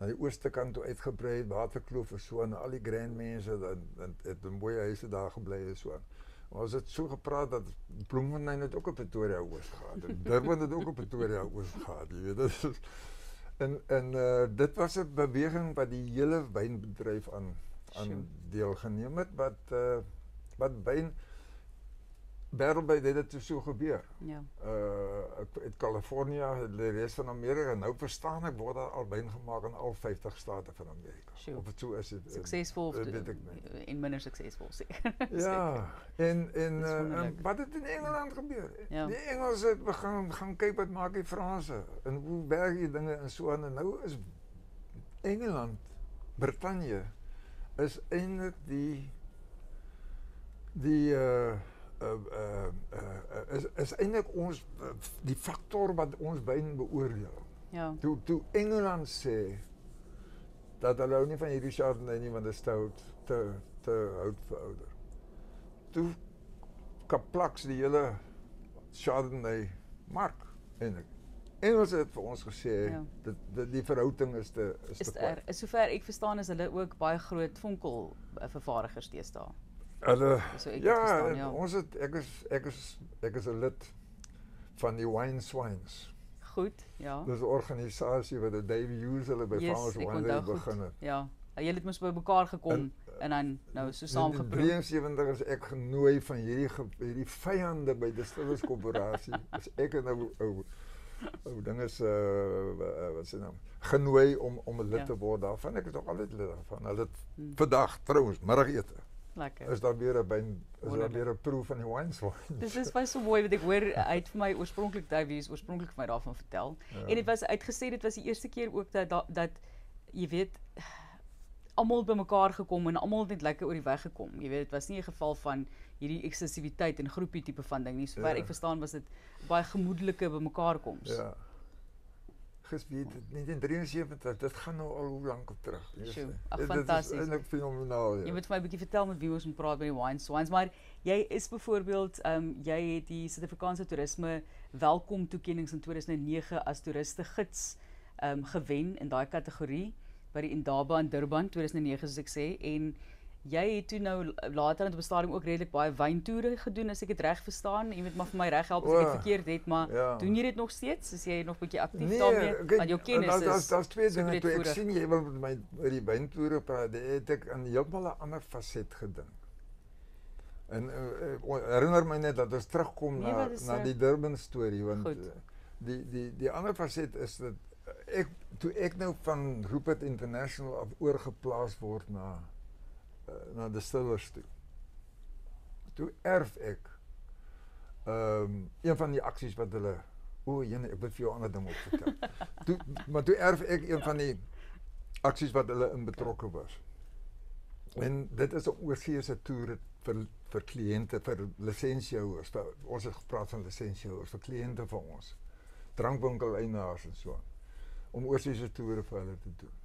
na die ooste kant toe uitgebrei het, Waterkloof en so en al die grand mense dan het, het in mooi huise daar gebly en so. Ons het so gepraat dat Bloemfontein het ook op Pretoria Oos gehad. Durban het ook op Pretoria Oos gehad, jy weet. Dit is en en uh, dit was 'n beweging wat die hele wynbedryf aan aan deelgeneem het wat uh, wat wyn wêreldwyd het dit so gebeur. Ja. Uh in Kalifornië, die res van Amerika, nou verstaan ek word daar al wyn gemaak in al 50 state van Amerika. Sure. Of dit so is dit suksesvol of in minder suksesvol seker. ja. En en, uh, en wat het in Engeland gebeur? Ja. Die Engelse het begin gaan kyk wat maak die Franse en hoe werk die dinge en so aan en nou is Engeland, Brittanje is eintlik die die uh, is is eintlik ons die faktor wat ons wyn beoordeel. Ja. Toe toe Engeland sê dat hulle nie van hierdie Chardonnay nie want dit stout te te oud vir ouder. Toe kaplaks die hele Chardonnay mark. Engels het vir ons gesê ja. dat die, die verhouding is te is, is te er, sover ek verstaan is hulle ook baie groot vonkel vervaardigers teestaan. Hulle ja, verstaan, ja, ons het ek is ek is ek is 'n lid van die Wine Swines. Goed, ja. Dis 'n organisasie wat die Davey Hughes hulle by yes, Farmers Wine begin het. Ja. Julle het mos by mekaar gekom en, en dan nou so saamgeproe. In 73 is ek genooi van hierdie hierdie vyande by die Stillers Korporasie. Dis ek en nou ou ou dinge se uh, wat se naam genooi om om 'n lid ja. te word daarvan. Ek is nog altyd lid daarvan. Hulle hmm. vandag trouens middagete. Lekker. Is daar weer 'n by is daar weer 'n proef van die swine. Dis is so mooi wat ek hoor uit vir my oorspronklik Davies oorspronklik vir my daarvan vertel. Ja. En dit was uitgesê dit was die eerste keer ook dat dat, dat jy weet almal bymekaar gekom en almal net lekker oor die weg gekom. Jy weet dit was nie 'n geval van hierdie eksklusiwiteit en groepie tipe van ding nie. Sover ja. ek verstaan was dit baie gemoedelike bymekaar koms. Ja gespeeld in 1973. Dit gaan nou al hoe lank op terug. Ag fantasties. Dit is eintlik fenomenaal. Ja. Jy moet vir my 'n bietjie vertel met wie ons moet praat by die Wine Swines, maar jy is byvoorbeeld ehm um, jy het die Suid-Afrikaanse toerisme welkom toekenninge in 2009 as toeriste gids ehm um, gewen in daai kategorie by die Indaba in Durban 2009 soos ek sê en Jy het toe nou later op 'n stadium ook redelik baie wyntoere gedoen as ek dit reg verstaan. Jy moet maar vir my reg help as ek dit verkeerd het, maar ja. doen jy dit nog steeds? Is jy nog 'n bietjie aktief nee, daarmee? Want jou kennis is Daar's daar's twee dinge toe ek sien jy wil met my oor die wyntoere praat. Het ek aan heeltemal 'n ander faset gedink. En uh, herinner my net dat ons terugkom nee, na na die Durban storie want Goed. die die die ander faset is dat ek toe ek nou van Rupert International af oorgeplaas word na uh, na de stillers toe. Toe erf ek ehm um, een van die aksies wat hulle o, jene, ek wil vir jou ander ding op vertel. toe maar toe erf ek een van die aksies wat hulle in betrokke was. En dit is 'n oorseese toer vir vir kliënte vir lisensiehouers. Ons het gepraat van lisensiehouers vir kliënte van ons. Drankwinkel en so om oorseese toere vir hulle te doen.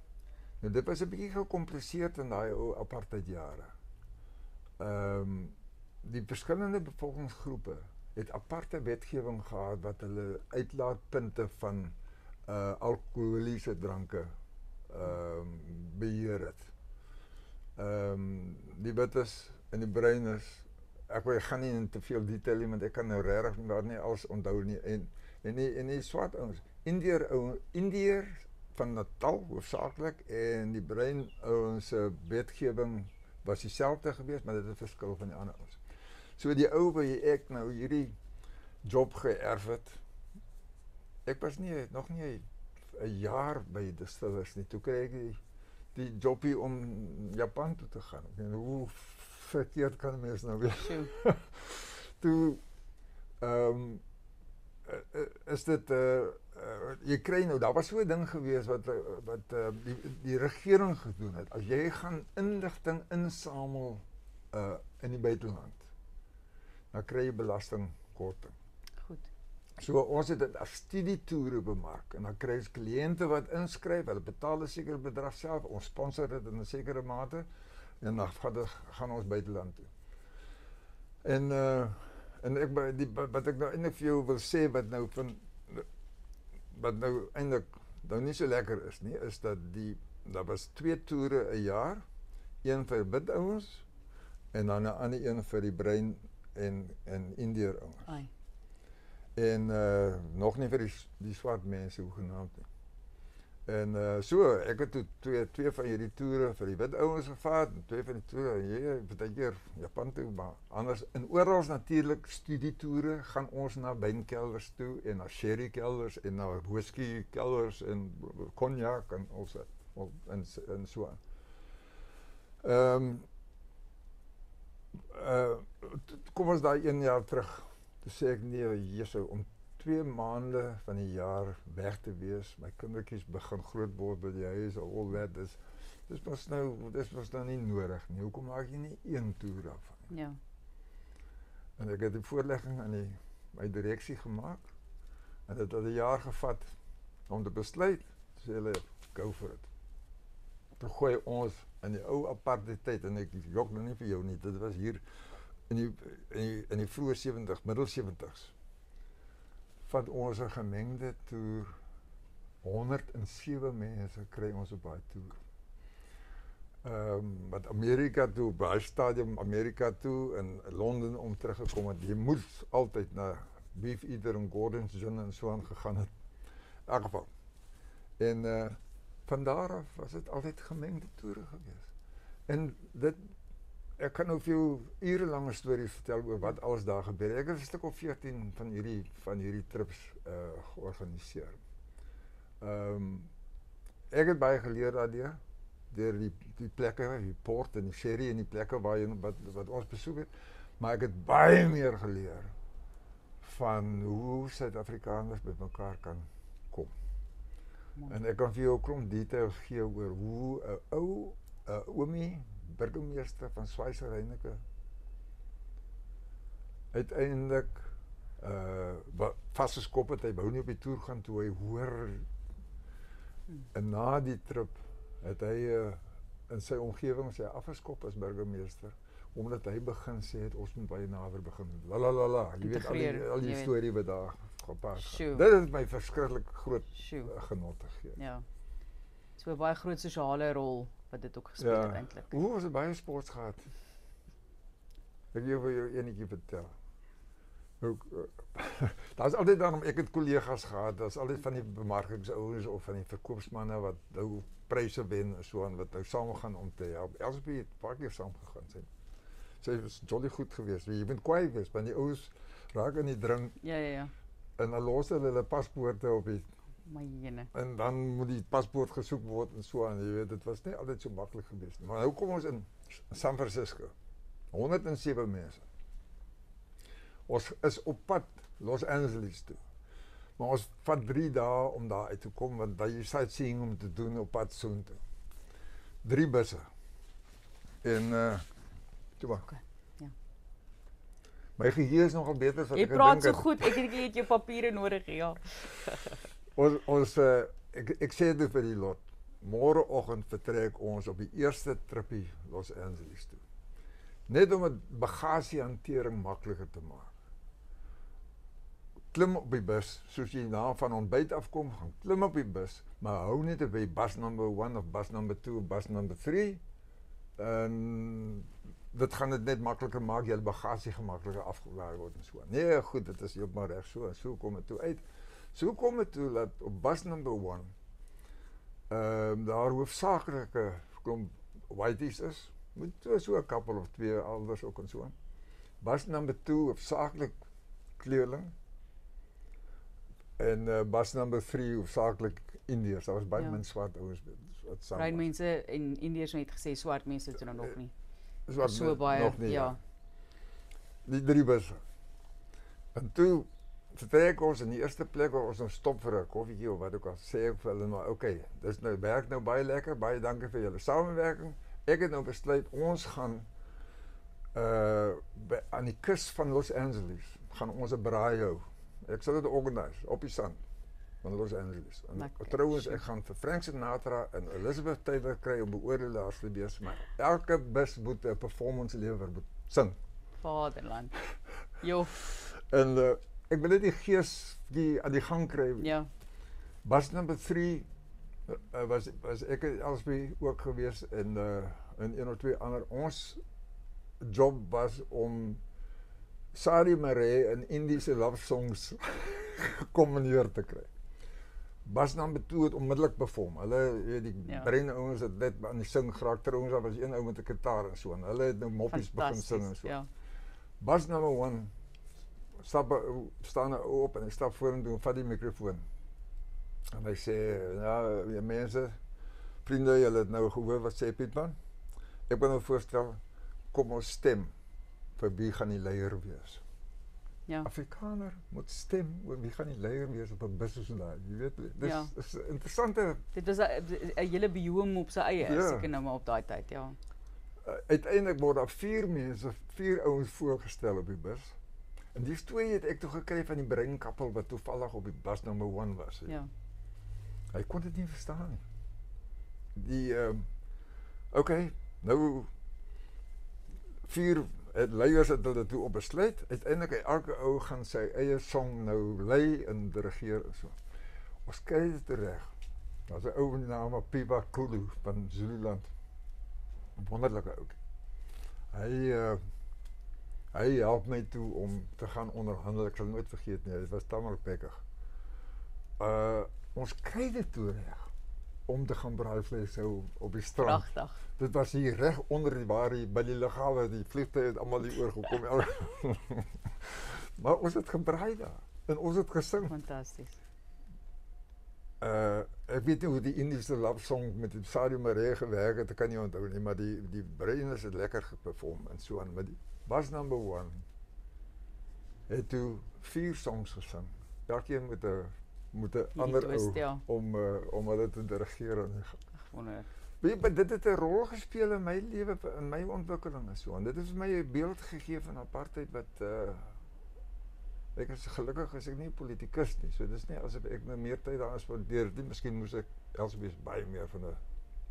Nou dit was 'n bietjie gekompliseerd in daai ou apartheid jare. Ehm um, die verskillende bevolkingsgroepe het aparte wetgewing gehad wat hulle uitlaatpunte van uh alkoholiese dranke ehm um. Ehm um, die wites en die bruines ek wil gaan nie in te veel detail nie want ek kan nou regtig maar nie alles onthou nie en en die en die swart ouens Indiër ou Indiër van Natal hoofsaaklik en die brein ouens se wetgewing was dieselfde geweest maar dit het verskil van die ander ouens. So die ou by ek nou hierdie job geërf het. Ek was nie nog nie 'n jaar by Distillers nie. Toe kry ek die, die jobie om Japan toe te gaan. Weet hoe verkeerd kan mens nou wees. toe ehm um, is dit 'n uh, jy kry nou daar was so 'n ding gewees wat wat uh, die die regering gedoen het. As jy gaan inligting insamel uh in die buiteland, dan kry jy belastingkorting. Goed. So ons het dit as studietoere bemark en dan kry ons kliënte wat inskryf, hulle betaal 'n sekere bedrag self, ons sponsor dit in 'n sekere mate en dan gaan, gaan ons buiteland toe. En uh en ek die wat ek nou eintlik vir jou wil sê wat nou van wat nou eintlik nou nie so lekker is nie, is dat die daar was twee toere 'n jaar, een vir wit ouens en dan 'n ander een vir die bruin en en Indiër ouens. En uh nog nie vir die die swart mense hoegenaamd nie. En ek het toe twee twee van hierdie toere vir die wit ouens gevaar, twee van die toere hier baie keer Japan toe, maar anders in oral natuurlik studietoere gaan ons na wynkelders toe en na sherry kelders en na whisky kelders en cognac en also en en aan. Ehm um, kom ons daai een jaar terug. Toe sê ek nee, Jesus om twee maande van die jaar weg te wees. My kindertjies begin groot word by die huis al al wat is. Dis mos nou dis dan nie nodig nie. Hoekom maak jy nie een toer af nie? Ja. En ek het die voorlegging aan die my direksie gemaak. En dit het 'n jaar gevat om te besluit. Sê hulle go for it. Toe gooi ons in die ou apartheid en ek jok nou nie vir jou nie. Dit was hier in die in die in die vroeë 70, middel 70s van ons gemengde toer 107 mense kry ons op daai toer. Ehm um, wat Amerika toe, baie stadium Amerika toe in Londen om teruggekom het. Jy moes altyd na Beef Eater en Gordon's Gin en so aan gegaan het. In. En uh van daar af was dit altyd gemengde toere geweest. En dit ek kan nou vir jou ure lange stories vertel oor wat alles daar gebeur het. Ek het 'n stuk of 14 van hierdie van hierdie trips uh georganiseer. Ehm um, ek het baie geleer daardeur deur die die plekke, die port en die sherry en die plekke waar jy wat wat ons besoek het. Maar ek het baie meer geleer van hoe Suid-Afrikaners met mekaar kan kom. Man. En ek kan vir jou 'n klomp details gee oor hoe 'n ou oomie burgemeester van Swaise Reineke uiteindelik uh vasgeskop het hy wou nie op die toer gaan toe hy hoor. En na die trip het hy uh, in sy omgewing sy afgeskop as burgemeester omdat hy begin sê het ons moet baie nader begin. La la la la jy weet al die, al die storie wat daar gepas het dit het my verskriklik groot Shoe. genot gegee. Ja. So 'n baie groot sosiale rol wat dit ook gespeel ja. het. Hoe was dit baie sports gehad? Ek wil vir jou enetjie vertel. Ook uh, daar's altyd dan ek het kollegas gehad, daar's altyd van die bemarkingsouers of van die verkoopsmanne wat nou pryse wen so aan wat nou saam gaan om te help. Elsbie het baie keer saam gegaan sê. Sy was jolly goed geweest. Jy moet kwaai wees want die ouers raak in die drink. Ja ja ja. En dan los hulle hulle paspoorte op die En dan moet die paspoort gesoek word en so aan, jy weet, dit was nie altyd so maklik geweest. Maar nou kom ons in San Francisco. 107 mense. Ons is op pad Los Angeles toe. Maar ons vat 3 dae om daar uit te kom want daar is sightseeing om te doen op pad soontoe. Drie busse. En uh toe maar. Okay. Ja. My geheue is nogal beter as wat ek gedink het. Jy praat so goed, ek dink jy het jou papiere nodig, ja. ons ek sê dit vir die lot. Môreoggend vertrek ons op die eerste tripie Los Angeles toe. Net om dit bagasiehantering makliker te maak. Klim op die bus, soos jy na van ontbyt afkom, gaan klim op die bus, maar hou net by bus number 1 of bus number 2 of bus number 3 en dit gaan dit net makliker maak, jou bagasie gemakliker afgelaai word en. Nee, goed, dit is heeltemal reg so. So kom dit toe uit. So kom dit toe dat op bus number 1 ehm um, daar hoofsaaklike klomp whiteys is. Moet so 'n koppel of twee elders ook en so. Bus number 2 hoofsaaklik kleurling. En uh, bus number 3 hoofsaaklik Indiërs. Daar was baie ja. min swart ouens wat saam. Bruin mense en Indiërs het gesê swart mense het nou nog nie. Swart so baie nog nie. Ja. ja. Die drie busse. En toe vertrek ons in die eerste plek waar ons nou stop vir 'n koffietjie of wat ook al sê ek vir hulle maar okay, dis nou werk nou baie lekker. Baie dankie vir julle samewerking. Ek het nou besluit ons gaan uh by, aan die kus van Los Angeles gaan ons 'n braai hou. Ek sal dit organiseer op die sand van Los Angeles. En trouwens ek gaan vir Frank Sinatra en Elizabeth Taylor kry om beoordelaars te wees, maar elke bus moet 'n performance lewer, moet sing. Vaderland. Jo. en uh, ek wil net die gees die aan die gang kry. Ja. Bus number 3 uh, eh, was was ek alsby ook gewees in uh in een of twee ander ons job was om Sari Mare in Indiese love songs gekombineer te kry. Bas number 2 het onmiddellik perform. Hulle weet die ja. brein ouens het net aan die sing geraak. Daar was een ou met 'n gitaar en so en hulle het nou moppies begin sing en so. Ja. Bas number 1 stap staan nou op en hy stap vorentoe en vat die mikrofoon. En hy sê, "Ja, die mense, vriende, julle het nou gehoor wat sê Pietman? Ek wil nou voorstel kom ons stem vir wie gaan die leier wees." Ja. Afrikaner moet stem wie gaan die leier wees op 'n business daai. Jy weet, dis ja. is interessante. Dit was 'n hele bioom op sy eie, ja. seker nou maar op daai tyd, ja. Uh, uiteindelik word daar vier mense, vier ouens voorgestel op die bus. En die twee het ek toe gekry van die breinkappel wat toevallig op die bus number 1 was. He. Ja. Hy kon dit nie verstaan nie. Die ehm um, okay, nou vier het leiers het hulle toe op besluit. Uiteindelik elke ou gaan sy eie song nou lei en regeer en so. Ons kry dit reg. Daar's 'n ou met die naam Pipa Kulu van Zululand. Wonderlike ou. Hy uh hy help my toe om te gaan onderhandel. Ek sal nooit vergeet nie. Dit was tamelik pekkig. Uh ons kry dit toe reg om te gaan op die strand. Pragtig. Dit was hier reg onder die waar die by die lughawe die het almal hier oor gekom. maar ons het gebraai daar en ons het gesing. Fantasties. Uh ek weet nie hoe die Indiese love song met die Sadio Mare gewerk het, ek kan nie onthou nie, maar die die Brainers het lekker geperform en so aan met die was number 1 het toe vier songs gesing. Elkeen met 'n moet 'n ander ou ja. om uh, om hulle te dirigeer en wonder. Weet jy, dit het 'n rol gespeel in my lewe in my ontwikkeling en so. En dit het vir my 'n beeld gegee van apartheid wat uh ek is gelukkig as ek nie politikus nie. So dis nie asof ek nou meer tyd daar spandeer nie. Miskien moes ek elswees baie meer van 'n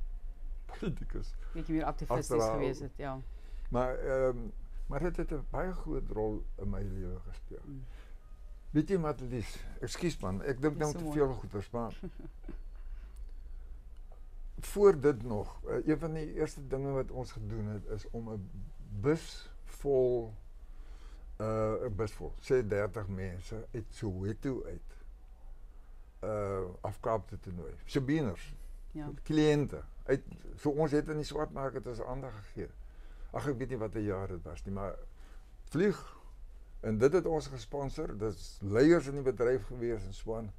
politikus. Bietjie meer aktivisties gewees het, ja. Maar ehm um, Maar dit het 'n baie groot rol in my lewe gespeel. Mm. Weet jy wat Lies, ekskuus man, ek dink nou te veel goeders, maar voor dit nog, uh, een van die eerste dinge wat ons gedoen het is om 'n bus vol uh 'n bus vol, sê 30 mense uit Soweto uit uh afkaap te nooi. Sabiners. Ja. Kliënte. Uit so ons het in die het ander gegee. Ag ek weet nie watter jaar dit was nie, maar vlieg en dit het ons gesponsor. Dit's leiers in die bedryf gewees in Swan.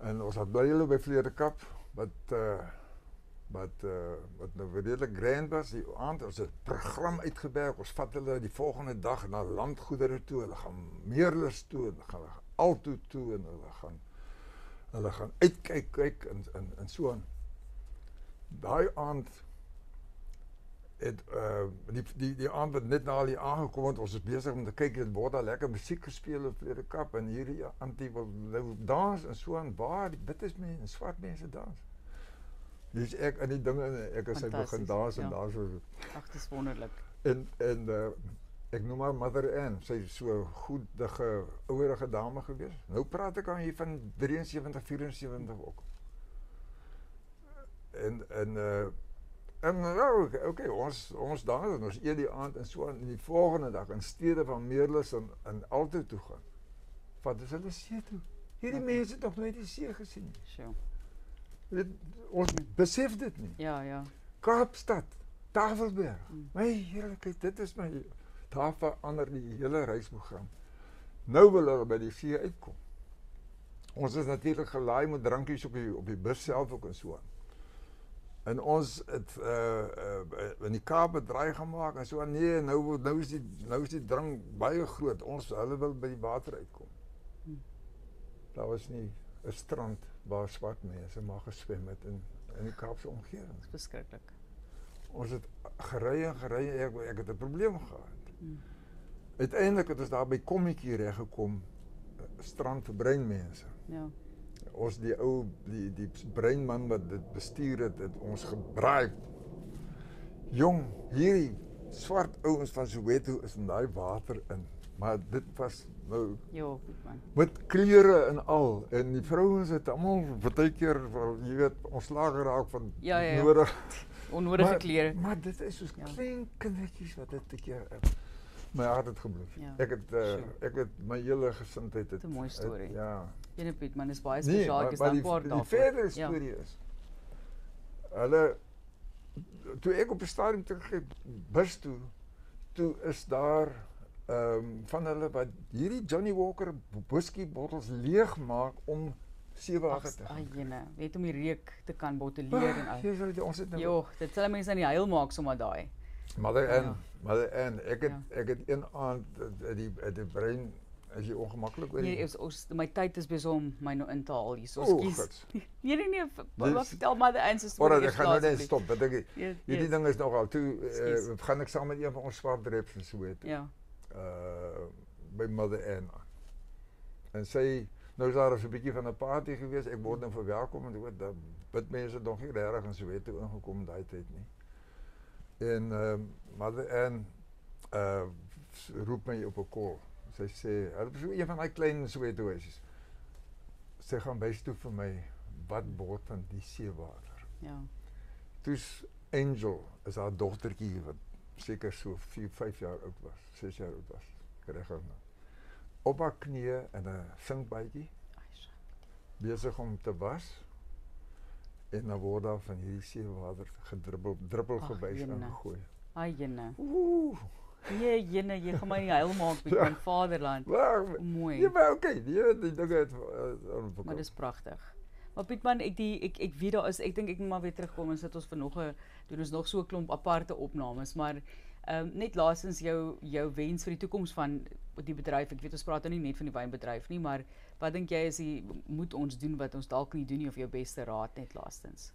En ons het baie hulle by Kap wat uh wat uh wat nou redelik grand was. Die aand ons het program uitgewerk. Ons vat hulle die volgende dag na landgoedere toe. Hulle gaan Meerlus toe en gaan altoe toe en hulle gaan hulle gaan uitkyk kyk in in in so 'n daai aand het uh die die die wat net na al die aangekom het, ons is besig om te kyk het word daar lekker musiek gespeel op Vrede Kap en hierdie anti wil nou dans en so aan waar die wit is mense en swart mense dans. Dis ek in die dinge ek het sy begin dans en ja. daar so Ag dis wonderlik. En en uh ek noem haar Mother Ann, sy is so goedige ouerige dame gewees. Nou praat ek aan hier van 73 74 ook. En en uh En nou, oké, okay, ons ons en ons eet die aand en so en die volgende dag in stede van Meerlus en in Alto toe gaan. Wat is hulle see toe? Hierdie okay. mense het nog nooit die see gesien nie. So. Dit ons besef dit nie. Ja, ja. Kaapstad, Tafelberg. Mm. My heerlikheid, dit is my daar verander die hele reisprogram. Nou wil hulle by die see uitkom. Ons is natuurlik gelaai met drankies op die op die bus self ook en so aan. En ons het uh uh in die Kaap bedraai gemaak en so nee, nou nou is die nou is die drank baie groot. Ons hulle wil by die water uitkom. Hm. Daar was nie 'n strand waar swart mense mag geswem het in in die Kaapse omgewing. Dit is beskiklik. Ons het gery en gery ek ek het 'n probleem gehad. Hmm. Uiteindelik het ons daar by Kommetjie reg gekom strand vir breinmense. Ja. Ons die ou die die breinman wat dit bestuur het, het ons gebraai. Jong, hierdie swart ouens van Soweto is in daai water in. Maar dit was nou Ja, man. Met kleure en al en die vrouens het almal baie keer jy weet ons lag geraak van ja, ja, ja. nodig onnodige klere. Maar dit is soos ja. klein kindertjies wat dit 'n keer my hart het gebloed. Ja. Ek het uh, ek het my hele gesindheid het. 'n Mooi storie. Het, ja. Ene Piet man is baie spesiaal. Ek is dankbaar daarvoor. Die verdere ja. storie ja. is hulle toe ek op die stadium terug bus toe toe is daar ehm um, van hulle wat hierdie Johnny Walker whisky bottels leeg maak om seewater te. Ag jene, weet om die reuk te kan botteleer en al. Ja, ons het nou Jo, dit sal mense aan die huil maak sommer daai. Mother ja. Ann, Mother Ann, ek het ja. ek het een aand die die brein as jy ongemaklik oor Nee, is, ons my tyd is besig om my nou in te haal hier. So skies. Nee nee nee, wat vertel Mother Ann se storie. Maar ek gaan nou net stop, want ek hierdie ding is nogal toe uh, gaan ek saam met een van ons swart dreps en so weet. Ja. Uh by Mother Ann. En sy nou is daar 'n bietjie van 'n party gewees. Ek word nou verwelkom en ek weet dat bid mense nog nie regtig in Soweto ingekom daai tyd nie. En ehm um, Mother Ann uh roep my op 'n call. Sy sê, "Hulle is een van daai klein Soweto huisies." Sy gaan bys toe vir my wat bord van die seewater. Ja. Toe's Angel is haar dogtertjie wat seker so 4, 5 jaar oud was, 6 jaar oud was. Reg nou. Op haar knieë in 'n sinkbytjie. Besig om te was en dan word daar van hierdie seewater gedruppel druppel gewys ingegooi. Ai jene. Ooh. Nee, jene, jy gaan my huil maak met my vaderland. Mooi. Ja, maar oké, okay, die die dinge het uh, Maar dis pragtig. Maar Pietman, ek die ek ek weet daar is ek dink ek moet maar weer terugkom en sit ons vir nog 'n doen ons nog so 'n klomp aparte opnames, maar ehm um, net laasens jou jou wens vir die toekoms van die bedryf. Ek weet ons praat nou nie net van die wynbedryf nie, maar wat dink jy is die moet ons doen wat ons dalk nie doen nie of jou beste raad net laastens?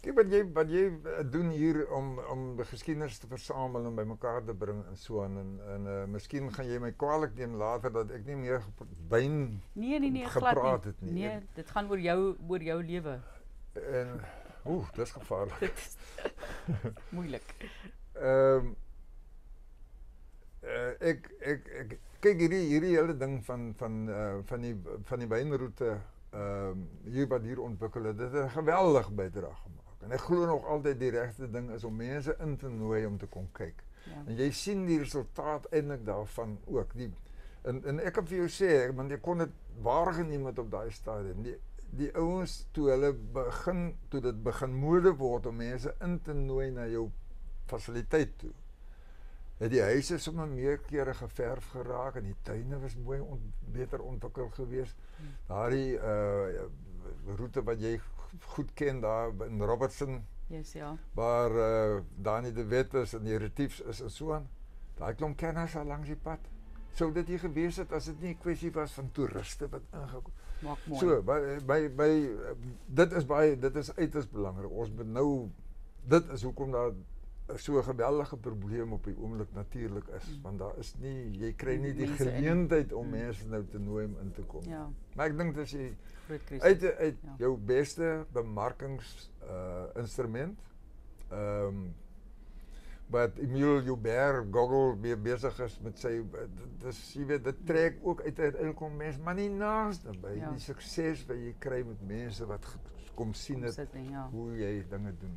Kyk wat jy wat eh, doen hier om om die geskiedenis te versamel en bymekaar te bring en aan en en uh, miskien gaan jy my kwaliek neem later dat ek nie meer wyn Nee nee nee, glad nie. nie. Nee, dit gaan oor jou oor jou lewe. En ooh, dis gevaarlik. Moeilik. Ehm um, uh, ek ek ek kyk hierdie hierdie hele ding van van uh, van die van die wynroete ehm hier wat hier ontwikkel het. Dit het 'n geweldige bydrae gemaak. En ek glo nog altyd die regte ding is om mense in te nooi om te kom kyk. Ja. En jy sien die resultaat eintlik daarvan ook. Die en en ek kan vir jou sê, want jy kon dit waargeneem het op daai stadium. Die die ouens toe hulle begin toe dit begin mode word om mense in te nooi na jou fasiliteit toe het die huise sommer meer kere geverf geraak en die tuine was mooi on, beter ontwikkel geweest. Hmm. Daardie uh roete wat jy goed ken daar in Robertson. Yes, ja. Waar uh Dani de Wet is en die retiefs is en so aan. Daai klomp kenners al langs die pad. Sou dit hier gewees het as dit nie 'n kwessie was van toeriste wat ingekom. Maak mooi. So by by by dit is baie dit is uiters belangrik. Ons moet nou dit is hoekom daar so 'n geweldige probleem op die oomblik natuurlik is mm. want daar is nie jy kry nie die geleentheid om mm. mense nou te nooi om in te kom. Ja. Maar ek dink dis jy uit uit ja. jou beste bemarkings uh instrument. Ehm um, wat Emile Joubert Google weer besig is met sy dis jy weet dit trek ook uit uit inkom mense maar nie naaste by ja. die sukses wat jy kry met mense wat kom sien het, nie, ja. hoe jy dinge doen.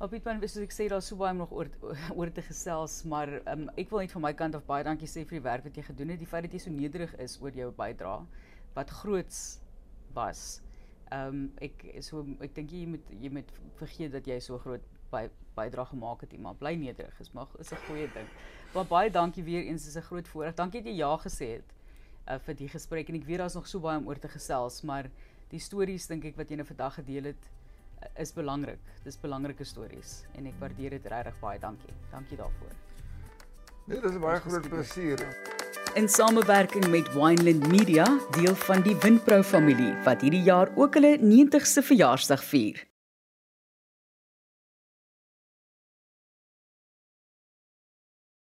Op Piet man, soos ek sê daar's so baie nog oor oor te gesels, maar um, ek wil net van my kant af baie dankie sê vir die werk wat jy gedoen het. Die feit dat jy so nederig is oor jou bydrae wat groots was. Ehm um, ek so ek dink jy moet jy moet vergeet dat jy so groot by, bydrae gemaak het, maar bly nederig is maar is 'n goeie ding. Maar baie dankie weer eens, dis 'n groot voorreg. Dankie dat jy ja gesê het uh, vir die gesprek en ek weet daar's nog so baie om oor te gesels, maar die stories dink ek wat jy nou vandag gedeel het is belangrik. Dis belangrike stories en ek waardeer dit regtig baie. Dankie. Dankie daarvoor. Nee, dis 'n baie groot plesier. In samewerking met Wineland Media, deel van die Winpro familie wat hierdie jaar ook hulle 90ste verjaarsdag vier.